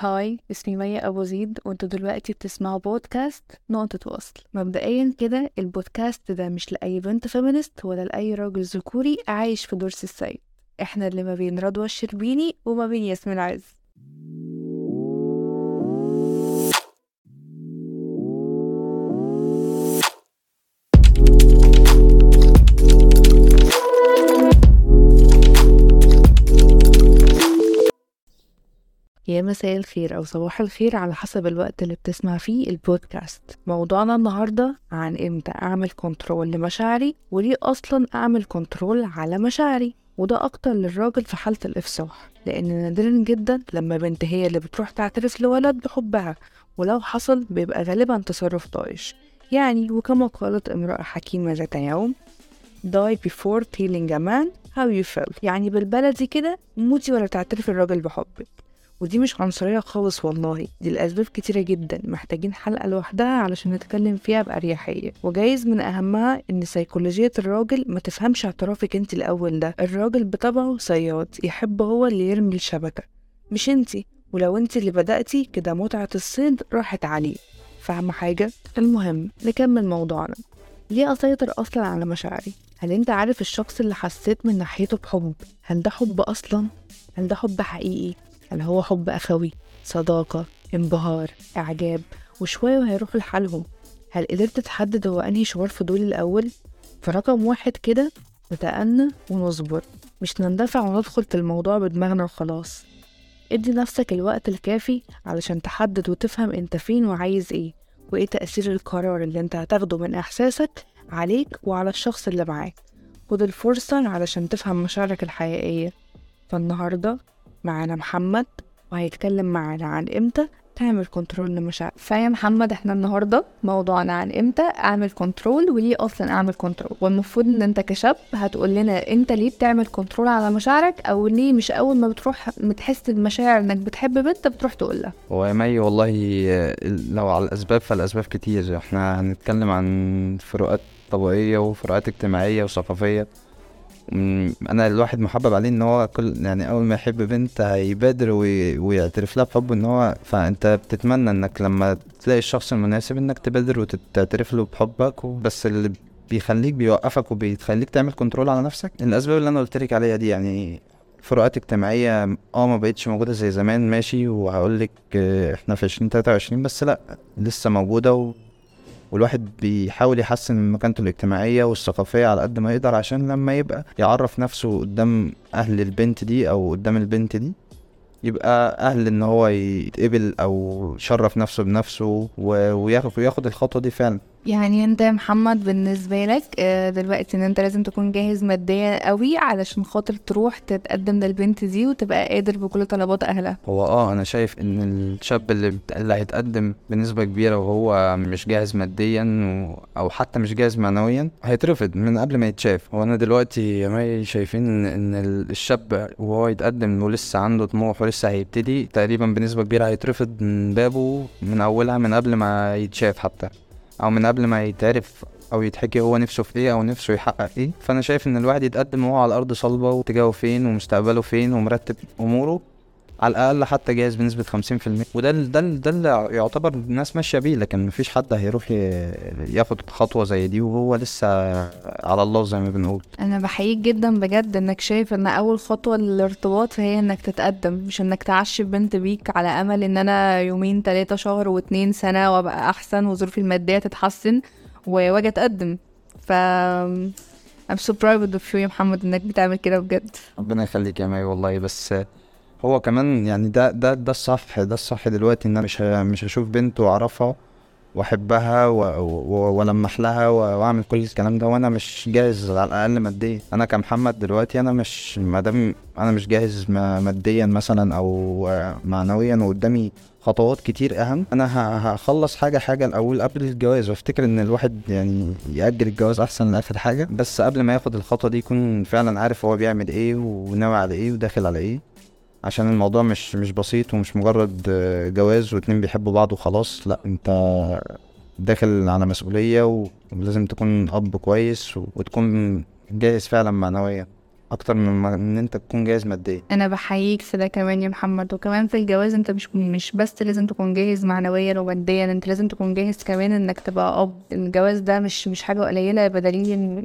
Hi اسمي مي أبو زيد وانتوا دلوقتي بتسمعوا بودكاست نقطة وصل. مبدئيا كده البودكاست ده مش لأي بنت feminist ولا لأي راجل ذكوري عايش في دور سي السيد. إحنا اللي ما بين رضوى الشربيني وما بين ياسمين عز. يا مساء الخير أو صباح الخير على حسب الوقت اللي بتسمع فيه البودكاست. موضوعنا النهاردة عن إمتى أعمل control لمشاعري وليه أصلا أعمل control على مشاعري. وده أكتر للراجل في حالة الإفصاح لأن نادرا جدا لما بنت هي اللي بتروح تعترف لولد بحبها ولو حصل بيبقى غالبا تصرف طايش. يعني وكما قالت امرأة حكيمة ذات يوم die before telling a man how you feel يعني بالبلدي كده موتي ولا تعترف الراجل بحبك. ودي مش عنصرية خالص والله دي لأسباب كتيرة جدا محتاجين حلقة لوحدها علشان نتكلم فيها بأريحية وجايز من أهمها إن سيكولوجية الراجل ما تفهمش اعترافك أنت الأول ده الراجل بطبعه صياد يحب هو اللي يرمي الشبكة مش انتي ولو أنت اللي بدأتي كده متعة الصيد راحت عليه فاهمة حاجة؟ المهم نكمل موضوعنا ليه أسيطر أصلا على مشاعري؟ هل أنت عارف الشخص اللي حسيت من ناحيته بحب هل ده حب أصلا؟ هل ده حب حقيقي؟ هل هو حب أخوي صداقة انبهار إعجاب وشوية وهيروحوا لحالهم. هل قدرت تحدد هو أنهي شعور فضولي الأول؟ فرقم واحد كده نتأنى ونصبر. مش نندفع وندخل في الموضوع بدماغنا وخلاص. ادي نفسك الوقت الكافي علشان تحدد وتفهم أنت فين وعايز إيه وإيه تأثير القرار اللي أنت هتاخده من إحساسك عليك وعلى الشخص اللي معاك. خد الفرصة علشان تفهم مشاعرك الحقيقية. فالنهاردة معانا محمد وهيتكلم معانا عن إمتى تعمل control لمشاعرك فيا محمد إحنا النهارده موضوعنا عن إمتى اعمل control وليه أصلا أعمل control والمفروض إن أنت كشاب هتقول لنا انت ليه بتعمل control على مشاعرك أو ليه مش أول ما بتروح بتحس بمشاعر إنك بتحب بنت بتروح تقول لها. هو يا مي والله لو على الأسباب فالأسباب كتير. إحنا هنتكلم عن فروقات طبقية وفروقات اجتماعية وثقافية. أنا الواحد محبب عليه إن هو كل يعني أول ما يحب بنت هيبادر وي- ويعترف لها بحبه إن هو فأنت بتتمنى إنك لما تلاقي الشخص المناسب إنك تبادر وتعترف له بحبك بس اللي بيخليك بيوقفك وبيخليك تعمل control على نفسك. الأسباب اللي أنا قلت لك عليها دي يعني فروقات اجتماعية آه ما بقتش موجودة زي زمان ماشي وهقول لك إحنا في عشرين تلاتة وعشرين بس لأ لسه موجودة و... والواحد بيحاول يحسن من مكانته الاجتماعية والثقافية على قد ما يقدر عشان لما يبقى يعرف نفسه قدام أهل البنت دي أو قدام البنت دي يبقى أهل إن هو يتقبل أو يشرف نفسه بنفسه وياخد وياخد الخطوة دي فعلا. يعني انت يا محمد بالنسبة لك آه، دلوقتي ان انت لازم تكون جاهز ماديا قوي علشان خاطر تروح تتقدم للبنت دي وتبقى قادر بكل طلبات أهلها هو آه أنا شايف إن الشاب اللي اللي هيتقدم بنسبة كبيرة وهو مش جاهز ماديا. أو حتى مش جاهز معنويا هيترفض من قبل ما يتشاف هو أنا دلوقتي مي شايفين إن الشاب وهو يتقدم ولسه عنده طموح ولسه هيبتدي تقريبا بنسبة كبيرة هيترفض من بابه من أولها من قبل ما يتشاف حتى أو من قبل ما يتعرف أو يتحكي هو نفسه في إيه أو نفسه يحقق إيه. فأنا شايف إن الواحد يتقدم وهو على أرض صلبة واتجاهه فين ومستقبله فين ومرتب أموره. على الأقل حتى جاهز بنسبة 50% وده ده ده اللي يعتبر الناس ماشية بيه لكن مفيش حد هيروح ياخد خطوة زي دي وهو لسه على الله زي ما بنقول. أنا بحييك جدا بجد إنك شايف إن أول خطوة للارتباط هي إنك تتقدم مش إنك تعشي بنت بيك على أمل إن أنا يومين تلاتة شهر واتنين سنة وأبقى أحسن وظروفي المادية تتحسن وأجي أتقدم. ف I'm so proud of you يا محمد إنك بتعمل كده بجد. ربنا يخليك يا مي والله. بس هو كمان يعني ده ده ده الصح ده الصح دلوقتي إن أنا مش مش هشوف بنت وأعرفها وأحبها و- و- وألمح لها و- وأعمل كل الكلام ده وأنا مش جاهز على الأقل ماديا. أنا كمحمد دلوقتي أنا مش مادام أنا مش جاهز ما- ماديا مثلا أو معنويا وقدامي خطوات كتير أهم أنا ه- هخلص حاجة حاجة الأول قبل الجواز. وأفتكر إن الواحد يعني يأجل الجواز أحسن لآخر حاجة. بس قبل ما ياخد الخطوة دي يكون فعلا عارف هو بيعمل إيه وناوي على إيه وداخل على إيه. عشان الموضوع مش مش بسيط ومش مجرد آه، جواز واتنين بيحبوا بعض وخلاص. لا انت داخل على مسؤولية ولازم تكون أب كويس وتكون جاهز فعلا معنويا أكتر من إن أنت تكون جاهز ماديا. أنا بحييك في ده كمان يا محمد. وكمان في الجواز أنت مش مش بس لازم تكون جاهز معنويا وماديا أنت لازم تكون جاهز كمان إنك تبقى أب. الجواز ده مش مش حاجة قليلة بدليل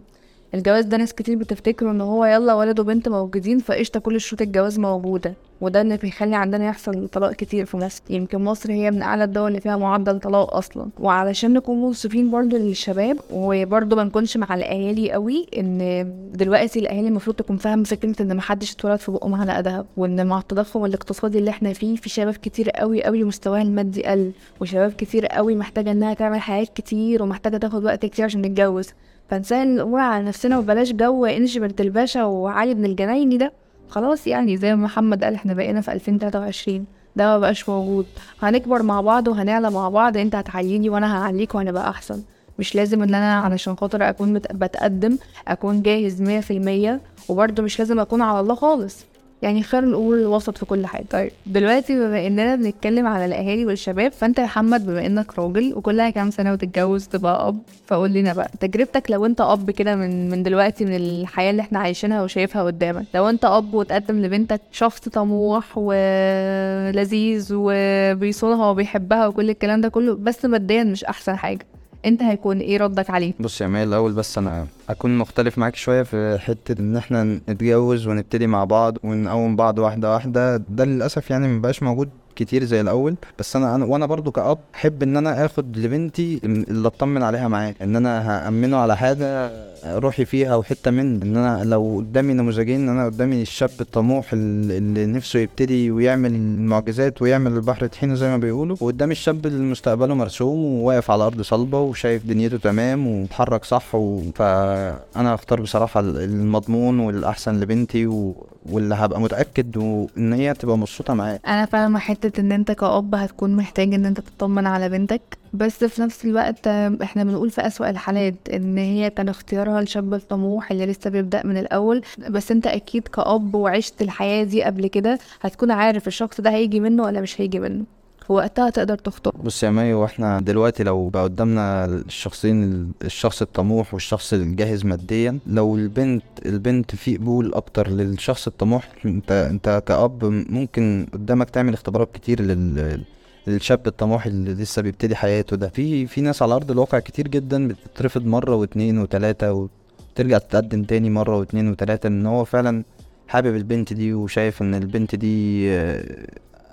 الجواز ده ناس كتير بتفتكره إن هو يلا ولد وبنت موجودين فقشطة كل شروط الجواز موجودة. وده اللي بيخلي عندنا يحصل طلاق كتير في مصر. يمكن مصر هي من أعلى الدول اللي فيها معدل طلاق أصلا. وعلشان نكون منصفين برضو للشباب وبرضو ما نكونش مع الأهالي قوي إن دلوقتي الأهالي المفروض تكون فاهمة فكرة إن محدش اتولد في بقه معلقه دهب وإن مع التضخم الاقتصادي اللي إحنا فيه في شباب كتير قوي قوي مستواها المادي قل وشباب كتير قوي محتاجة إنها تعمل حاجات كتير ومحتاجة تاخد وقت كتير عشان نتجوز فنسهل الأمور على نفسنا وبلاش جو إنجي بنت الباشا وعلي بن الجنايني ده. خلاص يعني زي ما محمد قال إحنا بقينا في 2023 ده ما بقاش موجود. هنكبر مع بعض وهنعلى مع بعض. أنت هتعليني وأنا هعليك وهنبقى أحسن. مش لازم إن أنا علشان خاطر أكون بتقدم أكون جاهز مية في المية. وبرضه مش لازم أكون على الله خالص. يعني خير الأمور الوسط في كل حاجة. طيب دلوقتي بما إننا بنتكلم على الأهالي والشباب فأنت يا محمد بما إنك راجل وكلها كام سنة وتتجوز تبقى أب فقول لنا بقى تجربتك لو أنت أب كده من من دلوقتي من الحياة اللي إحنا عايشينها وشايفها قدامك لو أنت أب وتقدم لبنتك شخص طموح ولذيذ وبيصونها وبيحبها وكل الكلام ده كله بس ماديا مش أحسن حاجة. انت هيكون إيه ردك عليه؟ بص يا مايل الأول بس أنا أكون مختلف معاك شوية في حتة إن إحنا نتجوز ونبتدي مع بعض ونقوم بعض واحدة واحدة ده للأسف يعني مبقاش موجود كتير زي الأول بس أنا أنا وأنا برضو كأب أحب إن أنا آخد لبنتي اللي أطمن عليها معاه إن أنا هأمنه على حاجة روحي فيها وحته من إن أنا لو قدامي نموذجين إن أنا قدامي الشاب الطموح اللي نفسه يبتدي ويعمل المعجزات ويعمل البحر طحينه زي ما بيقولوا وقدامي الشاب اللي مستقبله مرسوم وواقف على أرض صلبة وشايف دنيته تمام ومتحرك صح و... فأنا هختار بصراحة المضمون والأحسن لبنتي و... واللي هبقى متأكد وان هي تبقى مبسوطة معاه أنا فاهمه حتة إن أنت كأب هتكون محتاج إن أنت تطمن على بنتك. بس في نفس الوقت إحنا بنقول في أسوأ الحالات إن هي كان اختيارها الشاب الطموح اللي لسه بيبدأ من الأول. بس أنت أكيد كأب وعشت الحياة دي قبل كده هتكون عارف الشخص ده هيجي منه ولا مش هيجي منه. وقتها تقدر تختار بص يا مي وإحنا دلوقتي لو بقى قدامنا الشخصين الشخص الطموح والشخص الجاهز ماديا لو البنت البنت في قبول أكتر للشخص الطموح أنت أنت كأب ممكن قدامك تعمل اختبارات كتير لل للشاب الطموح اللي لسه بيبتدي حياته ده. في في ناس على أرض الواقع كتير جدا بتترفض مرة واتنين وتلاتة وترجع تتقدم تاني مرة واتنين وتلاتة إن هو فعلا حابب البنت دي وشايف إن البنت دي آه،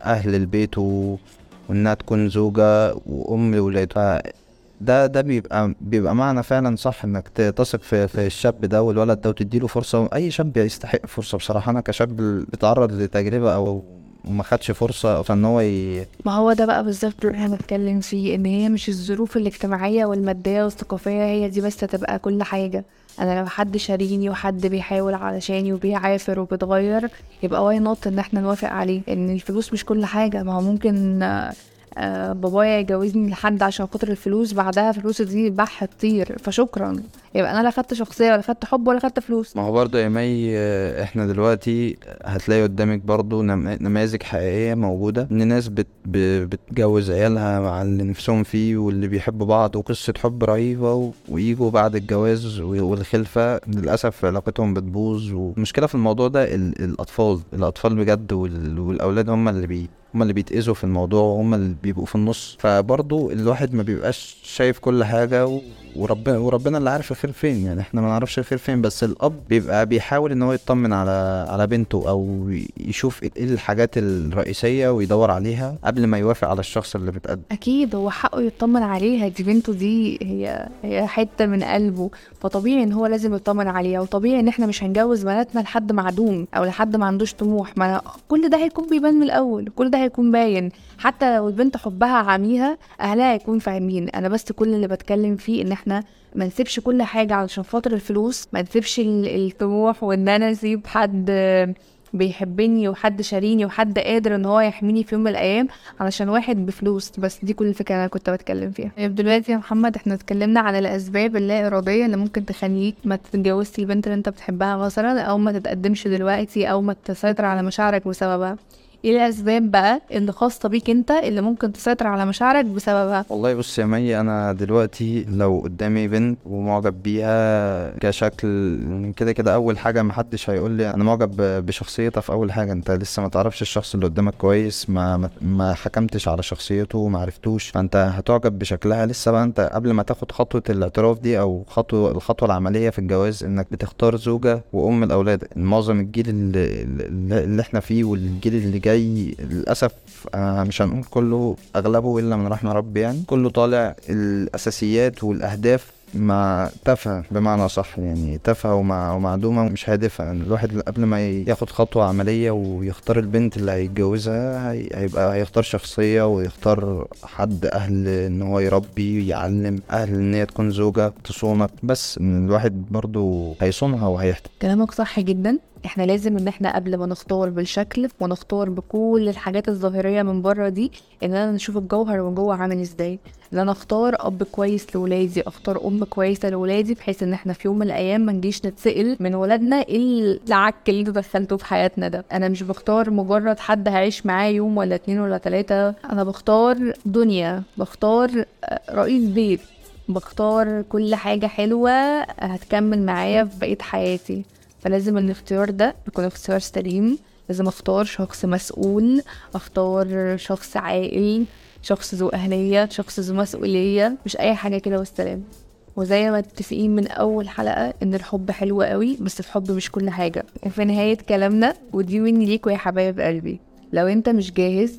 أهل البيت و... وانها تكون زوجة وام لولاده ده ده بيبقى بيبقى معنى فعلا صح إنك تثق في في الشاب ده والولد ده وتديله فرصة. أي شاب يستحق فرصة بصراحة. أنا كشاب بيتعرض لتجربة أو وما خدش فرصة فإن هو ي... ما هو ده بقى بالظبط اللي إحنا بنتكلم فيه إن هي مش الظروف الاجتماعية والمادية والثقافية هي دي بس هتبقى كل حاجة. أنا لو حد شاريني وحد بيحاول علشاني وبيعافر وبيتغير يبقى why not إن إحنا نوافق عليه؟ إن الفلوس مش كل حاجة. ما هو ممكن آه، بابايا يجوزني لحد عشان خاطر الفلوس بعدها الفلوس دي بح تطير فشكرا. يبقى أنا لا خدت شخصية ولا خدت حب ولا خدت فلوس. ما هو برضه يا مي آه، إحنا دلوقتي هتلاقي قدامك برضه نم- نماذج حقيقية موجودة إن ناس بت بتجوز عيالها مع اللي نفسهم فيه واللي بيحبوا بعض وقصة حب رهيبة و- ويجوا بعد الجواز و- والخلفة للأسف علاقتهم بتبوظ. والمشكلة في الموضوع ده ال- الأطفال الأطفال بجد وال- والأولاد هم اللي بي هم اللي بيتأذوا في الموضوع وهم اللي بيبقوا في النص. فبرضه الواحد ما بيبقاش شايف كل حاجة و... وربنا وربنا اللي عارف الخير فين. يعني إحنا ما نعرفش الخير فين بس الأب بيبقى بيحاول إن هو يطمن على على بنته أو يشوف إيه الحاجات الرئيسية ويدور عليها قبل ما يوافق على الشخص اللي بتقدم. أكيد هو حقه يطمن عليها. دي بنته دي هي هي حتة من قلبه. فطبيعي إن هو لازم يطمن عليها. وطبيعي إن إحنا مش هنجوز بناتنا لحد معدوم أو لحد ما عندوش طموح. ما كل ده هيكون بيبان من الأول. كل ده هيكون باين. حتى لو البنت حبها عميها أهلها هيكون فاهمين. أنا بس كل اللي بتكلم فيه إن إحنا ما نسيبش كل حاجة علشان خاطر الفلوس. ما نسيبش ال- الطموح وإن أنا أسيب حد بيحبني وحد شاريني وحد قادر إن هو يحميني في يوم من الأيام علشان واحد بفلوس. بس دي كل الفكرة أنا كنت بتكلم فيها. طيب دلوقتي يا محمد إحنا اتكلمنا عن الأسباب اللا إرادية اللي ممكن تخليك ما تتجوزش البنت اللي أنت بتحبها مثلا أو ما تتقدمش دلوقتي أو ما تسيطر على مشاعرك بسببها. إيه الاسباب بقى اللي خاصة بيك أنت اللي ممكن تسيطر على مشاعرك بسببها؟ والله بص يا مي أنا دلوقتي لو قدامي بنت ومعجب بيها كشكل كده كده أول حاجة محدش هيقول لي أنا معجب بشخصيتها في أول حاجة. أنت لسه ما تعرفش الشخص اللي قدامك كويس ما ما, ما حكمتش على شخصيته ما عرفتوش. فأنت هتعجب بشكلها. لسه بقى أنت قبل ما تاخد خطوة الاعتراف دي أو خطوه الخطوة العملية في الجواز إنك بتختار زوجة وأم الأولاد. معظم الجيل اللي اللي إحنا فيه والجيل اللي جاي للأسف آه، مش هنقول كله أغلبه إلا من رحم ربي يعني. كله طالع الأساسيات والأهداف مع تافهة بمعنى صح يعني تافهة ومع ومعدومة ومش هادفة. يعني الواحد قبل ما ياخد خطوة عملية ويختار البنت اللي هيتجوزها هي- هيبقى هيختار شخصية ويختار حد أهل إن هو يربي يعلم أهل إن هي تكون زوجة تصونك. بس الواحد برضو هيصونها وهيحتاج كلامك صح جدا. إحنا لازم ان إحنا قبل ما نختار بالشكل ونختار بكل الحاجات الظاهرية من بره دي ان أنا نشوف الجوهر من جوه عامل إزاي. ان أنا اختار اب كويس لولادي اختار ام كويسة لولادي بحيث ان إحنا في يوم من الأيام ما نجيش نتسأل من ولادنا إيه العك اللي دخلتوه في حياتنا ده. أنا مش بختار مجرد حد هعيش معاه يوم ولا اتنين ولا تلاتة. أنا بختار دنيا بختار رئيس بيت بختار كل حاجة حلوة هتكمل معايا في بقية حياتي. فلازم الاختيار ده يكون اختيار سليم لازم اختار شخص مسؤول اختار شخص عاقل شخص ذو أهلية شخص ذو مسؤولية مش أي حاجة كده والسلام. وزي ما متفقين من أول حلقة إن الحب حلو قوي بس الحب مش كل حاجة. وفي نهاية كلامنا ودي مني ليكوا يا حبايب قلبي؟ لو أنت مش جاهز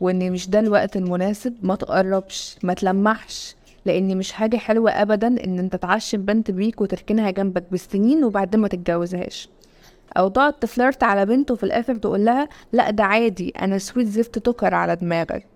وإن مش ده الوقت المناسب ما تقربش ما تلمحش. لأن مش حاجة حلوة ابدا إن أنت تعشم بنت بيك وتركنها جنبك بالسنين وبعدين ما تتجوزهاش. أو تقعد ت flirt على بنت وفي الآخر تقول لها لا ده عادي أنا sweet زفت تكر على دماغك.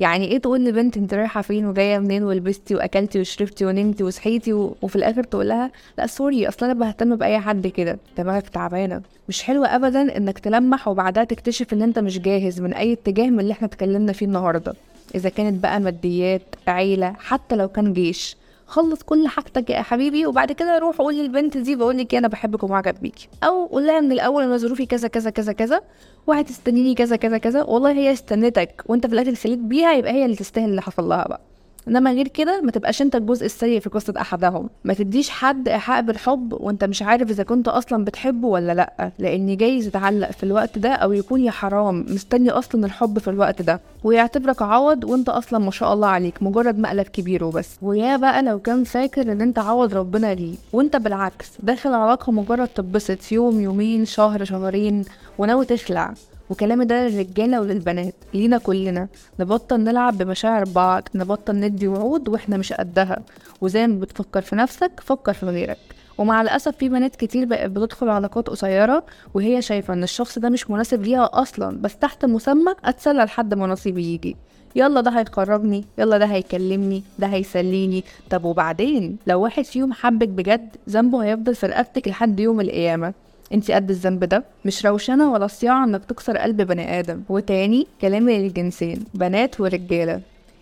يعني إيه تقول لبنت أنت رايحة فين وجاية منين ولبستي وأكلتي وشربتي ونمتي وصحيتي و... وفي الآخر تقول لها لا sorry أصلا أنا بهتم بأي حد كده دماغك تعبانة. مش حلوة ابدا إنك تلمح وبعدها تكتشف إن أنت مش جاهز من أي اتجاه من اللي إحنا اتكلمنا فيه النهارده. إذا كانت بقى ماديات عيلة حتى لو كان جيش. خلص كل حاجتك يا حبيبي وبعد كده روح قول للبنت دي بقول لك أنا بحبك ومعجب بيكي. أو قول لها من الأول أنا ظروفي كذا كذا كذا كذا وهتستنيني كذا كذا كذا. والله هي استنتك وأنت في الآخر سليت بيها يبقى هي اللي تستاهل اللي حصل لها بقى. انما غير كده ما تبقاش انت الجزء السيء في قصة احدهم. ما تديش حد ايحاء بالحب وانت مش عارف اذا كنت أصلا بتحبه ولا لأ لأن جايز يتعلق في الوقت ده أو يكون يا حرام مستني أصلا الحب في الوقت ده. ويعتبرك عوض وانت أصلا ما شاء الله عليك مجرد مقلب كبير وبس. ويا بقى لو كان فاكر إن انت عوض ربنا ليه. وانت بالعكس داخل علاقة مجرد تتبسط يوم يومين شهر شهرين وناوي تخلع. وكلامي ده للرجالة وللبنات. لينا كلنا. نبطل نلعب بمشاعر بعض نبطل ندي وعود وإحنا مش قدها. وزي ما بتفكر في نفسك فكر في غيرك. ومع الأسف في بنات كتير بقت بتدخل علاقات قصيرة وهي شايفة إن الشخص ده مش مناسب ليها أصلا بس تحت مسمى أتسلى لحد ما نصيبي يجي. يلا ده هيقربني يلا ده هيكلمني ده هيسليني. طب وبعدين؟ لو واحد فيهم حبك بجد ذنبه هيفضل في رقبتك لحد يوم القيامة. انت قد الذنب ده. مش روشنة ولا صياعة انك تكسر قلب بني آدم. وتاني كلامي للجنسين بنات ورجالة.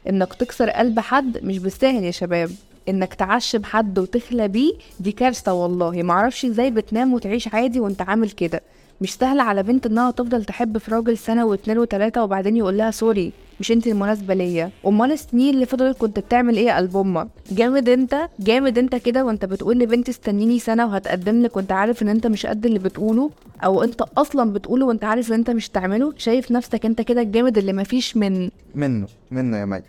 انك تكسر قلب حد مش بالسهل يا شباب. انك تعشم حد وتخلى بيه دي كارثة والله. معرفش إزاي بتنام وتعيش عادي وانت عامل كده. مش سهل على بنت انها تفضل تحب في راجل سنة واتنين وتلاتة وبعدين يقول لها سوري مش انت المناسبة ليا. امال السنين اللي فضلت كنت بتعمل إيه يا قلب أمك جامد انت جامد انت كده وانت بتقول لبنت استنيني سنة وهتقدم لك وانت عارف ان انت مش قد اللي بتقوله أو انت أصلا بتقوله وانت عارف ان انت مش تعمله. شايف نفسك انت كده الجامد اللي مفيش من منه منه يا مي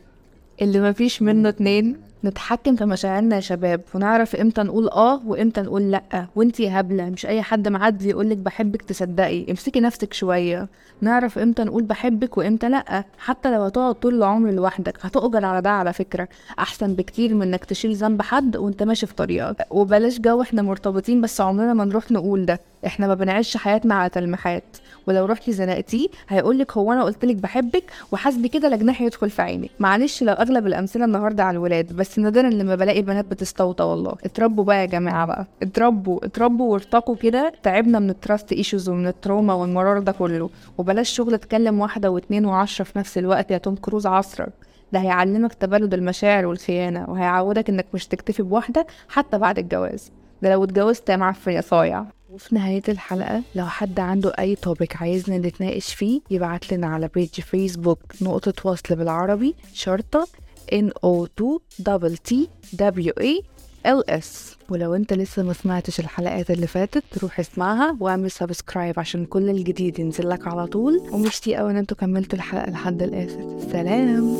اللي مفيش منه اتنين؟ نتحكم في مشاعرنا يا شباب ونعرف إمتى نقول آه وإمتى نقول لأ. وإنتي هبلة مش أي حد معدي يقولك بحبك تصدقي. امسكي نفسك شوية. نعرف إمتى نقول بحبك وإمتى لأ. حتى لو هتقعد طول العمر لوحدك هتؤجر على ده على فكرة. أحسن بكتير من إنك تشيل ذنب حد وأنت ماشي في طريقك. وبلاش جو إحنا مرتبطين بس عمرنا ما نروح نقول ده. إحنا ما بنعيش حياتنا على تلميحات ولو رحتي زنقتيه هيقولك هو أنا قلتلك بحبك وحاسبي كده لا جناح يدخل في عينك. معلش لو أغلب الأمثلة النهارده على الولاد بس نادرا لما بلاقي بنات بتستوطى والله. اتربوا بقى يا جماعة بقى. اتربوا اتربوا وارتقوا كده. تعبنا من ال trust issues ومن ال trauma والمرار ده كله. وبلاش شغل تكلم واحدة واتنين وعشرة في نفس الوقت يا توم كروز عصرك. ده هيعلمك تبلد المشاعر والخيانة وهيعودك إنك مش تكتفي بواحدة حتى بعد الجواز. ده لو اتجوزت يا معفن يا صايع. وفي نهاية الحلقة لو حد عنده أي topic عايزنا نتناقش فيه يبعت لنا على page فيسبوك نقطة وصل بالعربي شرطة n o 2 T W A L S. ولو أنت لسه ما سمعتش الحلقات اللي فاتت روح اسمعها واعمل subscribe عشان كل الجديد ينزل لك على طول. وميرسي قوي إن أنتوا كملتوا الحلقة لحد الآخر. سلام!